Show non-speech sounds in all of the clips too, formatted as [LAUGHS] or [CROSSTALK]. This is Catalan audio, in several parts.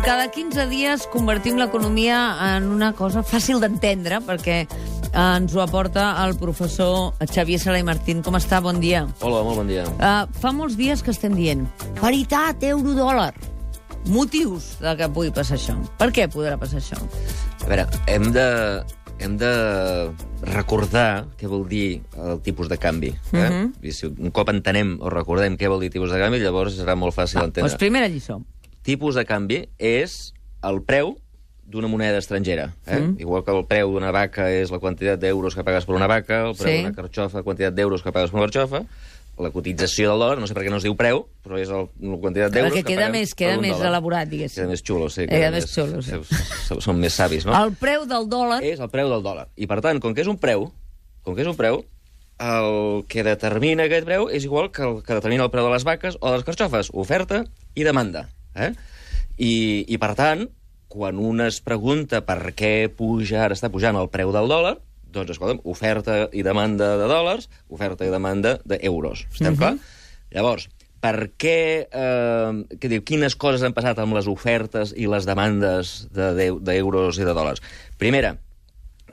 Com cada 15 dies convertim l'economia en una cosa fàcil d'entendre, perquè eh, ens ho aporta el professor Xavier Sala i Martín. Com està? Bon dia. Hola, molt bon dia. Uh, fa molts dies que estem dient paritat euro-dòlar. Motius de que pugui passar això. Per què podrà passar això? A veure, hem de, hem de recordar què vol dir el tipus de canvi. Eh? Mhm. I si un cop entenem o recordem què vol dir tipus de canvi, llavors serà molt fàcil Va, d'entendre. doncs primera lliçó. Tipus de canvi és el preu d'una moneda estrangera. Eh? Mm. Igual que el preu d'una vaca és la quantitat d'euros que pagues per una vaca, el preu Sí. d'una carxofa, la quantitat d'euros que pagues per una carxofa, la cotització del dòlar, no sé per què no es diu preu, però és el, la quantitat d'euros que queda paguem més, per queda més dòlar. elaborat, diguéssim. Queda més xulo, sí. Queda més xulo, sí. [LAUGHS] sí. Són més savis, no? El preu del dòlar... és el preu del dòlar. I, per tant, com que és un preu, com que és un preu, el que determina aquest preu és igual que el que determina el preu de les vaques o de les carxofes, oferta i demanda. Eh? I, I, per tant, quan un es pregunta per què puja, ara està pujant el preu del dòlar, doncs, escolta'm, oferta i demanda de dòlars, oferta i demanda d'euros. Estem uh -huh. clar? Llavors, per què, eh, què diu, quines coses han passat amb les ofertes i les demandes d'euros de, d'euros i de dòlars? Primera,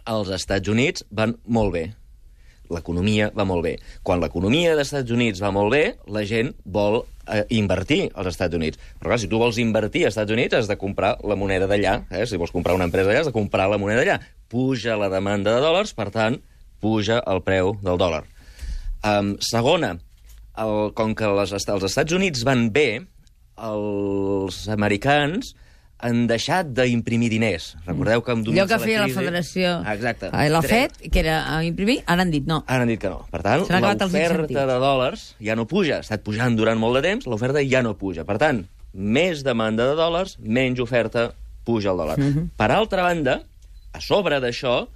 els Estats Units van molt bé. L'economia va molt bé. Quan l'economia dels Estats Units va molt bé, la gent vol eh, invertir als Estats Units. Però clar, si tu vols invertir als Estats Units has de comprar la moneda d'allà. Eh? Si vols comprar una empresa allà has de comprar la moneda d'allà. Puja la demanda de dòlars, per tant, puja el preu del dòlar. Um, segona, el, com que les, els Estats Units van bé, els americans han deixat d'imprimir diners. Recordeu que amb Allò que feia la federació... Ah, exacte. Eh, La FED, que era a imprimir, ara han dit no. Ara han dit que no. Per tant, l'oferta de dòlars ja no puja. Ha estat pujant durant molt de temps, l'oferta ja no puja. Per tant, més demanda de dòlars, menys oferta, puja el dòlar. Mhm. Per altra banda, a sobre d'això,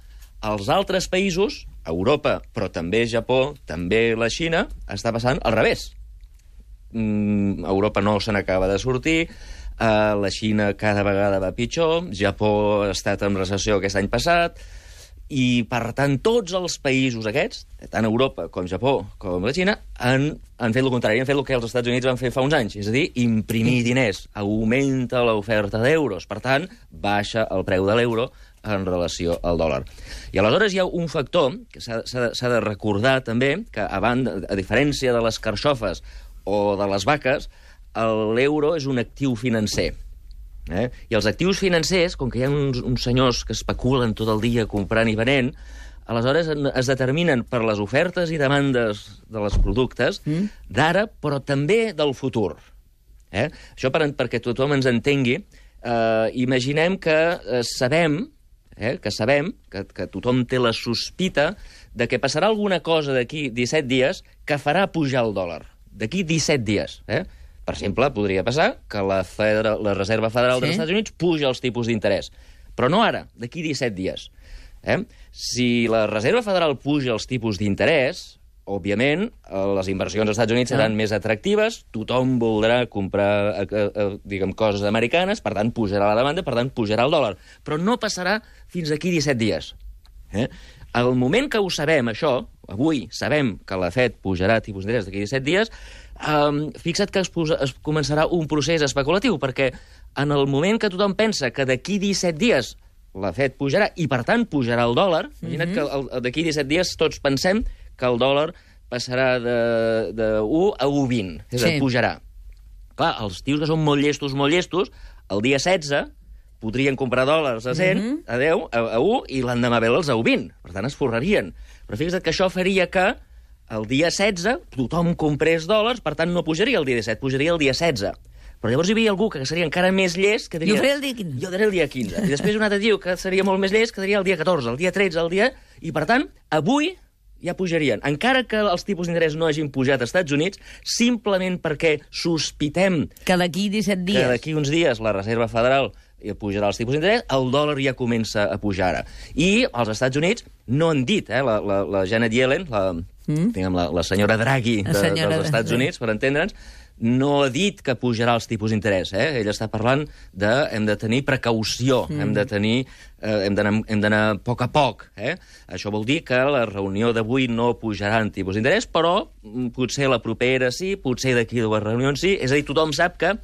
els altres països, Europa, però també Japó, també la Xina, està passant al revés. Mm, Europa no se n'acaba de sortir, uh, la Xina cada vegada va pitjor, Japó ha estat en recessió aquest any passat, i, per tant, tots els països aquests, tant Europa com Japó com la Xina, han, han fet el contrari, han fet el que els Estats Units van fer fa uns anys, és a dir, imprimir diners, augmenta l'oferta d'euros, per tant, baixa el preu de l'euro en relació al dòlar. I aleshores hi ha un factor que s'ha de recordar també, que a, banda, a diferència de les carxofes o de les vaques, l'euro és un actiu financer. Eh? I els actius financers, com que hi ha uns, uns senyors que especulen tot el dia comprant i venent, aleshores es determinen per les ofertes i demandes dels productes mm. d'ara, però també del futur. Eh? Això per, perquè tothom ens entengui. Eh, imaginem que eh, sabem eh, que sabem, que, que tothom té la sospita de que passarà alguna cosa d'aquí 17 dies que farà pujar el dòlar. D'aquí 17 dies. Eh? Per exemple, podria passar que la, Federa, la Reserva Federal Sí. dels Estats Units puja els tipus d'interès. Però no ara, d'aquí 17 dies. Eh? Si la Reserva Federal puja els tipus d'interès, òbviament, eh, les inversions als Estats Units seran Ah. més atractives, tothom voldrà comprar eh, eh, diguem, coses americanes, per tant, pujarà la demanda, per tant, pujarà el dòlar. Però no passarà fins aquí 17 dies. Eh? Al moment que ho sabem, això, avui sabem que la FED pujarà tipus d'interès d'aquí 17 dies, um, fixa't que es, posa, es començarà un procés especulatiu, perquè en el moment que tothom pensa que d'aquí 17 dies la FED pujarà i, per tant, pujarà el dòlar, imagina't que el- el- d'aquí 17 dies tots pensem que el dòlar passarà de, de 1 a 1,20, és a dir, Sí. pujarà. Clar, els tios que són molt llestos, molt llestos, el dia 16 podrien comprar dòlars a 100, Mhm. a 10, a, a 1, i l'endemà veure'ls a 20. Per tant, es forrarien. Però fixa't que això faria que el dia 16 tothom comprés dòlars, per tant, no pujaria el dia 17, pujaria el dia 16. Però llavors hi havia algú que seria encara més llest, que diria... Jo faré el dia 15. Jo daré el dia 15. I després un altre tio que seria molt més llest, que diria el dia 14, el dia 13, el dia... I, per tant, avui ja pujarien. Encara que els tipus d'interès no hagin pujat als Estats Units, simplement perquè sospitem Que d'aquí 17 que dies... d'aquí uns dies la Reserva Federal eh, pujarà els tipus d'interès, el dòlar ja comença a pujar ara. I els Estats Units no han dit, eh, la, la, la Janet Yellen, la, mm? diguem, la, la senyora Draghi de, La senyora dels Estats. Units, per entendre'ns, no ha dit que pujarà els tipus d'interès. Eh? Ell està parlant de hem de tenir precaució, mm. hem de tenir eh, hem d'anar a poc a poc. Eh? Això vol dir que la reunió d'avui no pujaran tipus d'interès, però mm, potser la propera sí, potser d'aquí dues reunions sí. És a dir, tothom sap que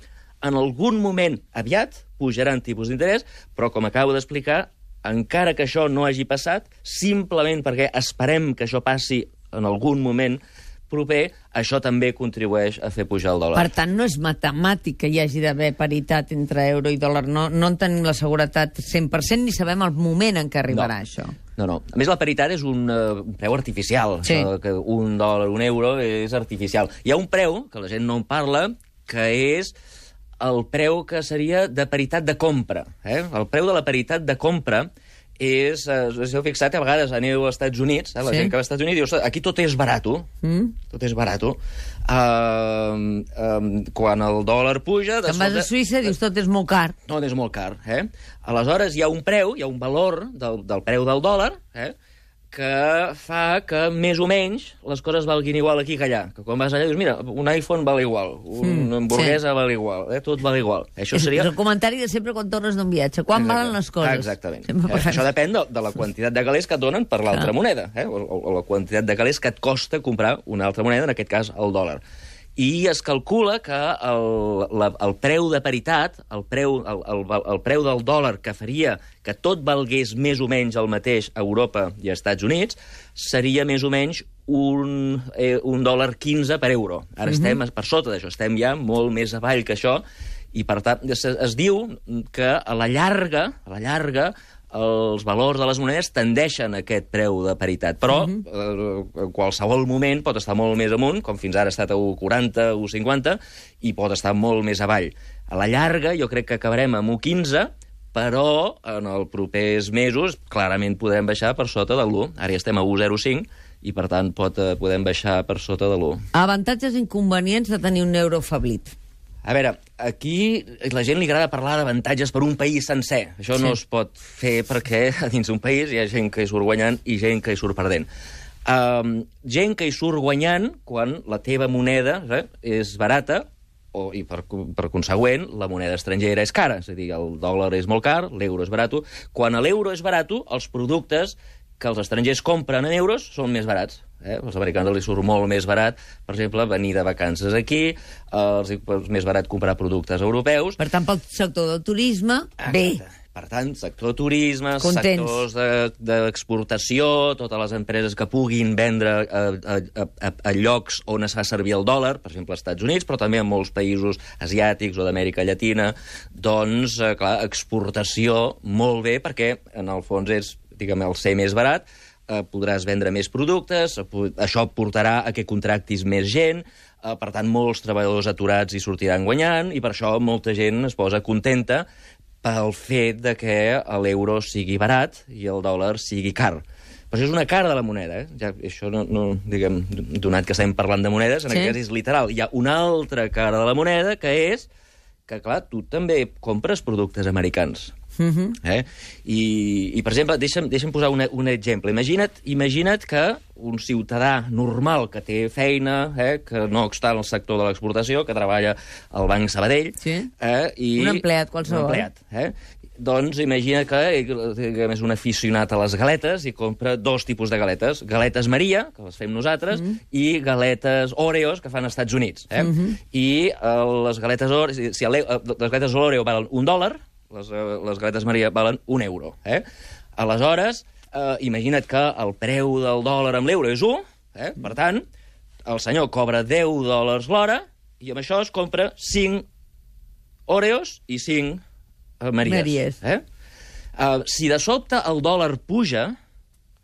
En algun moment, aviat, pujaran tipus d'interès, però, com acabo d'explicar, encara que això no hagi passat, simplement perquè esperem que això passi en algun moment proper, això també contribueix a fer pujar el dòlar. Per tant, no és matemàtic que hi hagi d'haver paritat entre euro i dòlar. No, no en tenim la seguretat 100% ni sabem el moment en què arribarà No. això. No, no. A més, la paritat és un, uh, un preu artificial. Sí. Això que un dòlar, un euro, és artificial. Hi ha un preu, que la gent no en parla, que és el preu que seria de paritat de compra. Eh? El preu de la paritat de compra és, eh, us heu fixat, a vegades aneu als Estats Units, eh, la Sí. gent que va als Estats Units diu, "Ostres, aquí tot és barato, Mm? tot és barato. Uh, uh, quan el dòlar puja... de Te'n vas a Suïssa dius tot és molt car. no, és molt car. Eh? Aleshores, hi ha un preu, hi ha un valor del, del preu del dòlar, eh? Que fa que més o menys les coses valguin igual aquí que allà. Que quan vas allà dius, mira, un iPhone val igual, una Mm, hamburguesa val igual, eh? tot val igual. Això seria... és el comentari de sempre quan tornes d'un viatge. Quan Exacte. valen les coses? Exactament. Sempre Eh? Això depèn de, de la quantitat de calés que et donen per l'altra moneda, eh? o, o, o la quantitat de calés que et costa comprar una altra moneda, en aquest cas el dòlar. I es calcula que el, la, el preu de paritat, el preu, el, el, el preu del dòlar que faria que tot valgués més o menys el mateix a Europa i als Estats Units, seria més o menys un, eh, un dòlar 15 per euro. Ara estem per sota d'això, estem ja molt més avall que això, i per tant es, es diu que a la llarga, a la llarga, els valors de les monedes tendeixen a aquest preu de paritat, però uh -huh. eh, en qualsevol moment pot estar molt més amunt, com fins ara ha estat a 1,40, 1,50, i pot estar molt més avall. A la llarga jo crec que acabarem amb 1,15, però en els propers mesos clarament podrem baixar per sota de l'1. Ara ja estem a 1,05 i per tant pot, eh, podem baixar per sota de l'1. Avantatges i inconvenients de tenir un euro afablit. A veure, aquí la gent li agrada parlar d'avantatges per un país sencer. Això Sí. no es pot fer perquè [LAUGHS] a dins d'un país hi ha gent que hi surt guanyant i gent que hi surt perdent. Um, gent que hi surt guanyant quan la teva moneda eh, és barata o, i per, per consegüent la moneda estrangera és cara. És a dir, el dòlar és molt car, l'euro és barat. Quan l'euro és barat, els productes que els estrangers compren en euros són més barats. Eh? Els americans els surt molt més barat, per exemple, venir de vacances aquí, els és més barat comprar productes europeus. Per tant, pel sector del turisme, bé. Exacte. Per tant, sector turisme, Contents. sectors de- d'exportació, de, totes les empreses que puguin vendre a, a, a, a llocs on es fa servir el dòlar, per exemple, als Estats Units, però també en molts països asiàtics o d'Amèrica Llatina, doncs, eh, clar, exportació molt bé, perquè en el fons és, diguem, el ser més barat, eh, podràs vendre més productes, eh, això portarà a que contractis més gent, eh, per tant, molts treballadors aturats hi sortiran guanyant, i per això molta gent es posa contenta pel fet de que l'euro sigui barat i el dòlar sigui car. Però això és una cara de la moneda, eh? Ja, això no, no, diguem, donat que estem parlant de monedes, en sí. aquest cas és literal. Hi ha una altra cara de la moneda que és que, clar, tu també compres productes americans. Uh -huh. Eh? I, I, per exemple, deixa'm, deixa'm posar una, un exemple. Imagina't, imagina't que un ciutadà normal que té feina, eh, que no està en el sector de l'exportació, que treballa al Banc Sabadell... Sí. Eh, i Un empleat qualsevol. Un empleat, eh? Doncs imagina que diguem, és un aficionat a les galetes i compra dos tipus de galetes. Galetes Maria, que les fem nosaltres, mm. i galetes Oreos, que fan als Estats Units. Eh? Mm -hmm. I eh, les galetes Oreo, si, si eh, les galetes Oreo valen un dòlar, les, eh, les galetes Maria valen un euro. Eh? Aleshores, eh, imagina't que el preu del dòlar amb l'euro és 1, eh? per tant, el senyor cobra 10 dòlars l'hora i amb això es compra 5 Oreos i 5 uh, Maries. Maries. Eh? Uh, si de sobte el dòlar puja,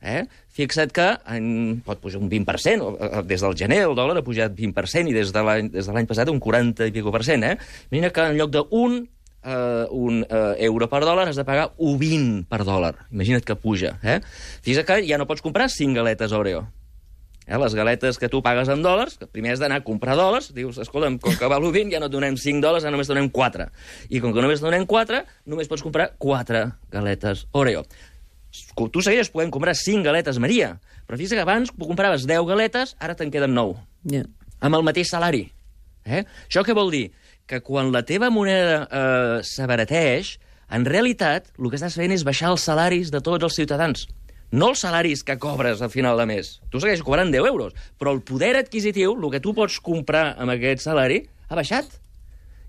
eh? fixa't que en, pot pujar un 20%, o, uh, des del gener el dòlar ha pujat 20% i des de l'any de passat un 40 i pico per cent. Eh? Mira que en lloc d'un uh, un uh, euro per dòlar has de pagar un 20 per dòlar. Imagina't que puja. Eh? Fixa't que ja no pots comprar 5 galetes Oreo. Eh, les galetes que tu pagues en dòlars, que primer has d'anar a comprar dòlars, dius, escolta'm, com que val 20, ja no et donem 5 dòlars, ara només donem 4. I com que només donem 4, només pots comprar 4 galetes Oreo. Tu segueixes podent comprar 5 galetes Maria, però fixa't que abans compraves 10 galetes, ara te'n queden 9 Yeah. amb el mateix salari. Eh? Això què vol dir? Que quan la teva moneda eh, s'abarateix, en realitat el que estàs fent és baixar els salaris de tots els ciutadans. No els salaris que cobres a final de mes. Tu segueixes cobrant 10 euros, però el poder adquisitiu, el que tu pots comprar amb aquest salari, ha baixat.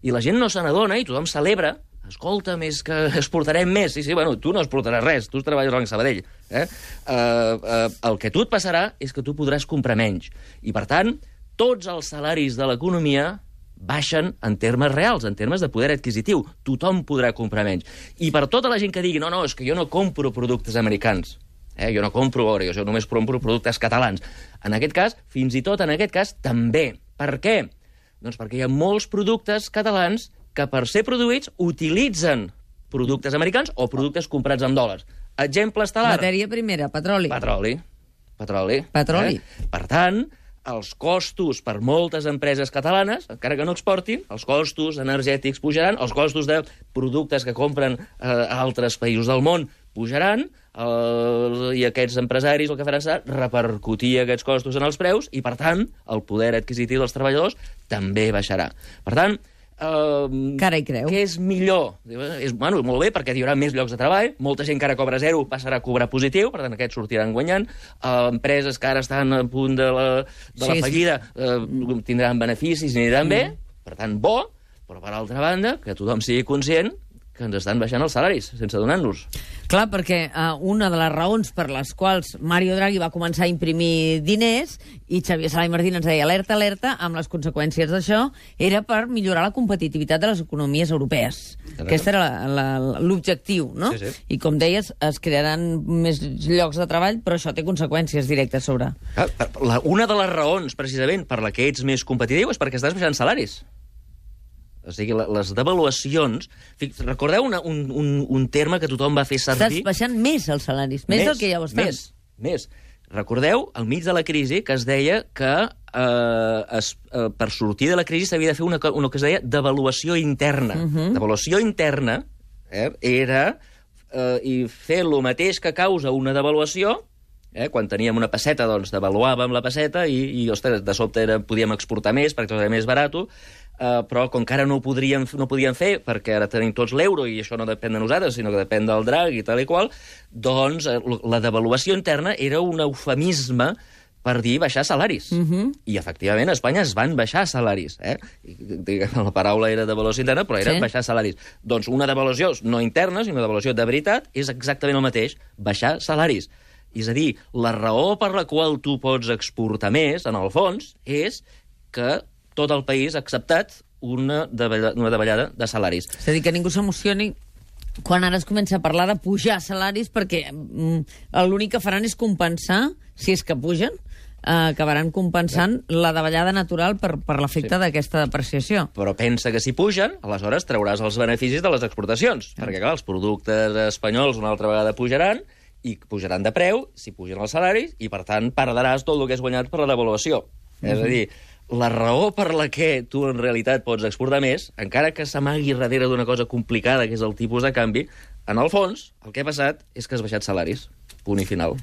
I la gent no se n'adona i tothom celebra escolta, més que exportarem més. Sí, sí, bueno, tu no exportaràs res, tu treballes a Sabadell. Eh? Uh, uh, el que tu et passarà és que tu podràs comprar menys. I, per tant, tots els salaris de l'economia baixen en termes reals, en termes de poder adquisitiu. Tothom podrà comprar menys. I per tota la gent que digui, no, no, és que jo no compro productes americans, eh? jo no compro Oreo, jo només compro productes catalans. En aquest cas, fins i tot en aquest cas, també. Per què? Doncs perquè hi ha molts productes catalans que per ser produïts utilitzen productes americans o productes comprats en dòlars. Exemple estel·lar. Matèria primera, petroli. Petroli. Petroli. Petroli. Eh? Per tant, els costos per moltes empreses catalanes, encara que no exportin, els costos energètics pujaran, els costos de productes que compren eh, a altres països del món pujaran, eh, i aquests empresaris el que faran serà repercutir aquests costos en els preus, i, per tant, el poder adquisitiu dels treballadors també baixarà. Per tant, Uh, Cara hi creu. Què és millor? És, bueno, molt bé, perquè hi haurà més llocs de treball, molta gent que ara cobra zero passarà a cobrar positiu, per tant aquests sortiran guanyant, uh, empreses que ara estan a punt de la, de sí, la fallida uh, tindran beneficis aniran mm. bé, per tant, bo, però per altra banda, que tothom sigui conscient que ens estan baixant els salaris, sense donar-nos. Clar, perquè uh, una de les raons per les quals Mario Draghi va començar a imprimir diners i Xavier Sala i Martín ens deia alerta, alerta, amb les conseqüències d'això, era per millorar la competitivitat de les economies europees. Correcte. Aquest era l'objectiu, no? Sí, sí. I com deies, es crearan més llocs de treball, però això té conseqüències directes sobre... Ah, la, una de les raons, precisament, per la que ets més competitiu és perquè estàs baixant salaris. O sigui, les devaluacions... Recordeu una, un, un, un terme que tothom va fer servir... Estàs baixant més els salaris, més, més del que ja ho estan. Més, més. Recordeu, al mig de la crisi, que es deia que eh, es, eh, per sortir de la crisi s'havia de fer una, una que es deia devaluació interna. Uh -huh. Devaluació interna eh, era eh, i fer el mateix que causa una devaluació, Eh? Quan teníem una passeta, doncs, devaluàvem la passeta i, i ostres, de sobte era, podíem exportar més perquè era més barat, eh, però com que ara no ho, podríem, no ho podíem fer perquè ara tenim tots l'euro i això no depèn de nosaltres, sinó que depèn del drag i tal i qual, doncs eh, la devaluació interna era un eufemisme per dir baixar salaris. Uh -huh. I, efectivament, a Espanya es van baixar salaris. Eh? Diguem, la paraula era devaluació interna, però era sí. baixar salaris. Doncs una devaluació no interna, sinó una devaluació de veritat, és exactament el mateix, baixar salaris. És a dir, la raó per la qual tu pots exportar més, en el fons, és que tot el país ha acceptat una davallada, una davallada de salaris. És a dir, que ningú s'emocioni quan ara es comença a parlar de pujar salaris perquè mm, l'únic que faran és compensar, si és que pugen, eh, acabaran compensant ja. la davallada natural per, per l'efecte sí. d'aquesta depreciació. Però pensa que si pugen, aleshores trauràs els beneficis de les exportacions, ja. perquè clar, els productes espanyols una altra vegada pujaran, i pujaran de preu si pugen els salaris i, per tant, perdràs tot el que has guanyat per la devaluació. Mm -hmm. És a mhm. dir, la raó per la que tu en realitat pots exportar més, encara que s'amagui darrere d'una cosa complicada, que és el tipus de canvi, en el fons, el que ha passat és que has baixat salaris. Punt i final.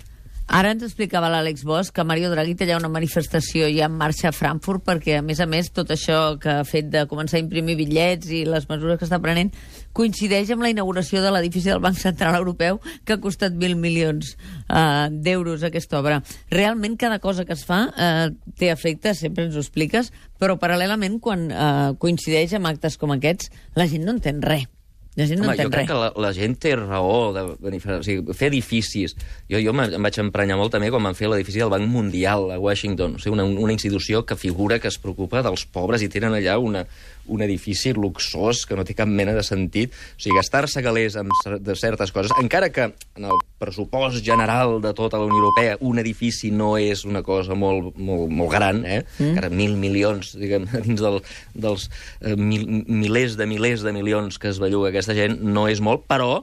Ara ens explicava l'Àlex Bosch que Mario Draghi té una manifestació ja en marxa a Frankfurt perquè, a més a més, tot això que ha fet de començar a imprimir bitllets i les mesures que està prenent coincideix amb la inauguració de l'edifici del Banc Central Europeu que ha costat mil milions uh, d'euros aquesta obra. Realment cada cosa que es fa uh, té efecte, sempre ens ho expliques, però paral·lelament quan uh, coincideix amb actes com aquests la gent no entén res. La gent no Home, entén jo crec res. que la, la gent té raó de o sigui, fer edificis. Jo, jo em vaig emprenyar molt també quan van fer l'edifici del Banc Mundial a Washington, o sigui, una, una institució que figura que es preocupa dels pobres i tenen allà una, un edifici luxós que no té cap mena de sentit. O sigui, gastar-se calés amb de certes coses, encara que en el pressupost general de tota la Unió Europea un edifici no és una cosa molt, molt, molt gran, eh? Mm. encara mil milions, diguem, [LAUGHS] dins del, dels eh, mil, milers de milers de milions que es belluga aquesta gent, no és molt, però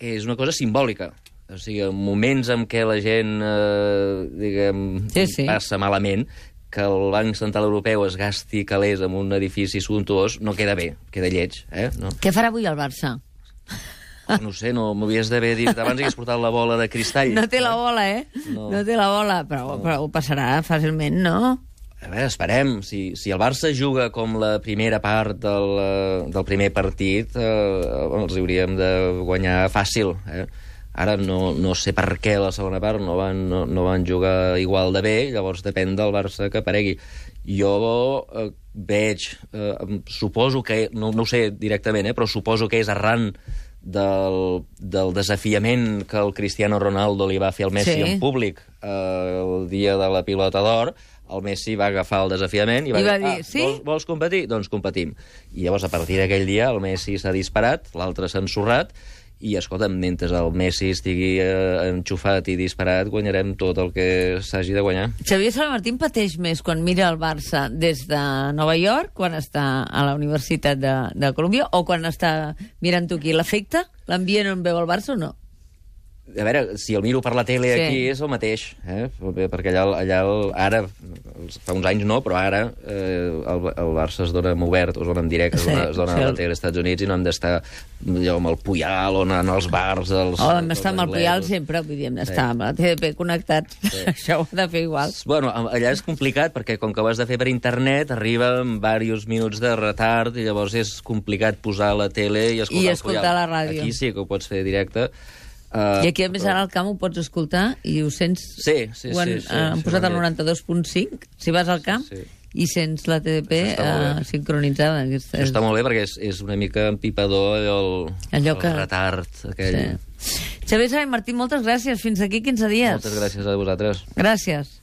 és una cosa simbòlica. O sigui, en moments en què la gent, eh, diguem, sí, sí. passa malament, que el Banc Central Europeu es gasti calés en un edifici suntuós no queda bé, queda lleig. Eh? No? Què farà avui el Barça? No sé, no m'havies d'haver dit abans que hagués portat la bola de cristall. No té la bola, eh? No, no té la bola, però, no. però ho passarà fàcilment, no? A veure, esperem. Si, si el Barça juga com la primera part del, del primer partit, eh, els hauríem de guanyar fàcil. Eh? Ara no, no sé per què la segona part no van, no, no van jugar igual de bé, llavors depèn del Barça que aparegui. Jo eh, veig, eh, suposo que, no, no ho sé directament, eh, però suposo que és arran del, del desafiament que el Cristiano Ronaldo li va fer al Messi Sí. en públic eh, el dia de la pilota d'or, el Messi va agafar el desafiament i va, I va dir, dir, ah, "Sí?" vols, vols competir? Doncs competim. I llavors, a partir d'aquell dia, el Messi s'ha disparat, l'altre s'ha ensorrat, i, escolta'm, mentre el Messi estigui eh, enxufat i disparat, guanyarem tot el que s'hagi de guanyar. Xavier Sala Martín pateix més quan mira el Barça des de Nova York, quan està a la Universitat de, de Colòmbia, o quan està mirant-ho aquí. L'afecta? L'ambient on veu el Barça o no? A veure, si el miro per la tele Sí. aquí és el mateix, eh? perquè allà, allà ara, fa uns anys no, però ara eh, el, el Barça es dona en obert, es dona en directe, es Sí, dona, es dona sí. a la tele als Estats Units i no hem d'estar allò amb el Puyal o anant als bars... Els, Oh, hem d'estar amb el Puyal sempre, vull dir, hem d'estar Sí. amb la TDP connectats. [LAUGHS] Això ho ha de fer igual. Bueno, allà és complicat perquè com que ho has de fer per internet arriba amb diversos minuts de retard i llavors és complicat posar la tele i escoltar, I el escoltar Puyal. la ràdio. Aquí sí que ho pots fer directe. Uh, I aquí, a més, ara al camp ho pots escoltar i ho sents... Sí, sí, ho han, sí, sí, han sí, posat al han 92.5, si vas al camp, Sí. i sents la TDP molt eh, sincronitzada. Aquesta, Això està molt bé perquè és, és una mica empipador allò, el, Allò que- el retard aquell. Sí. Xavier Sala i Martín, moltes gràcies. Fins aquí 15 dies. Moltes gràcies a vosaltres. Gràcies.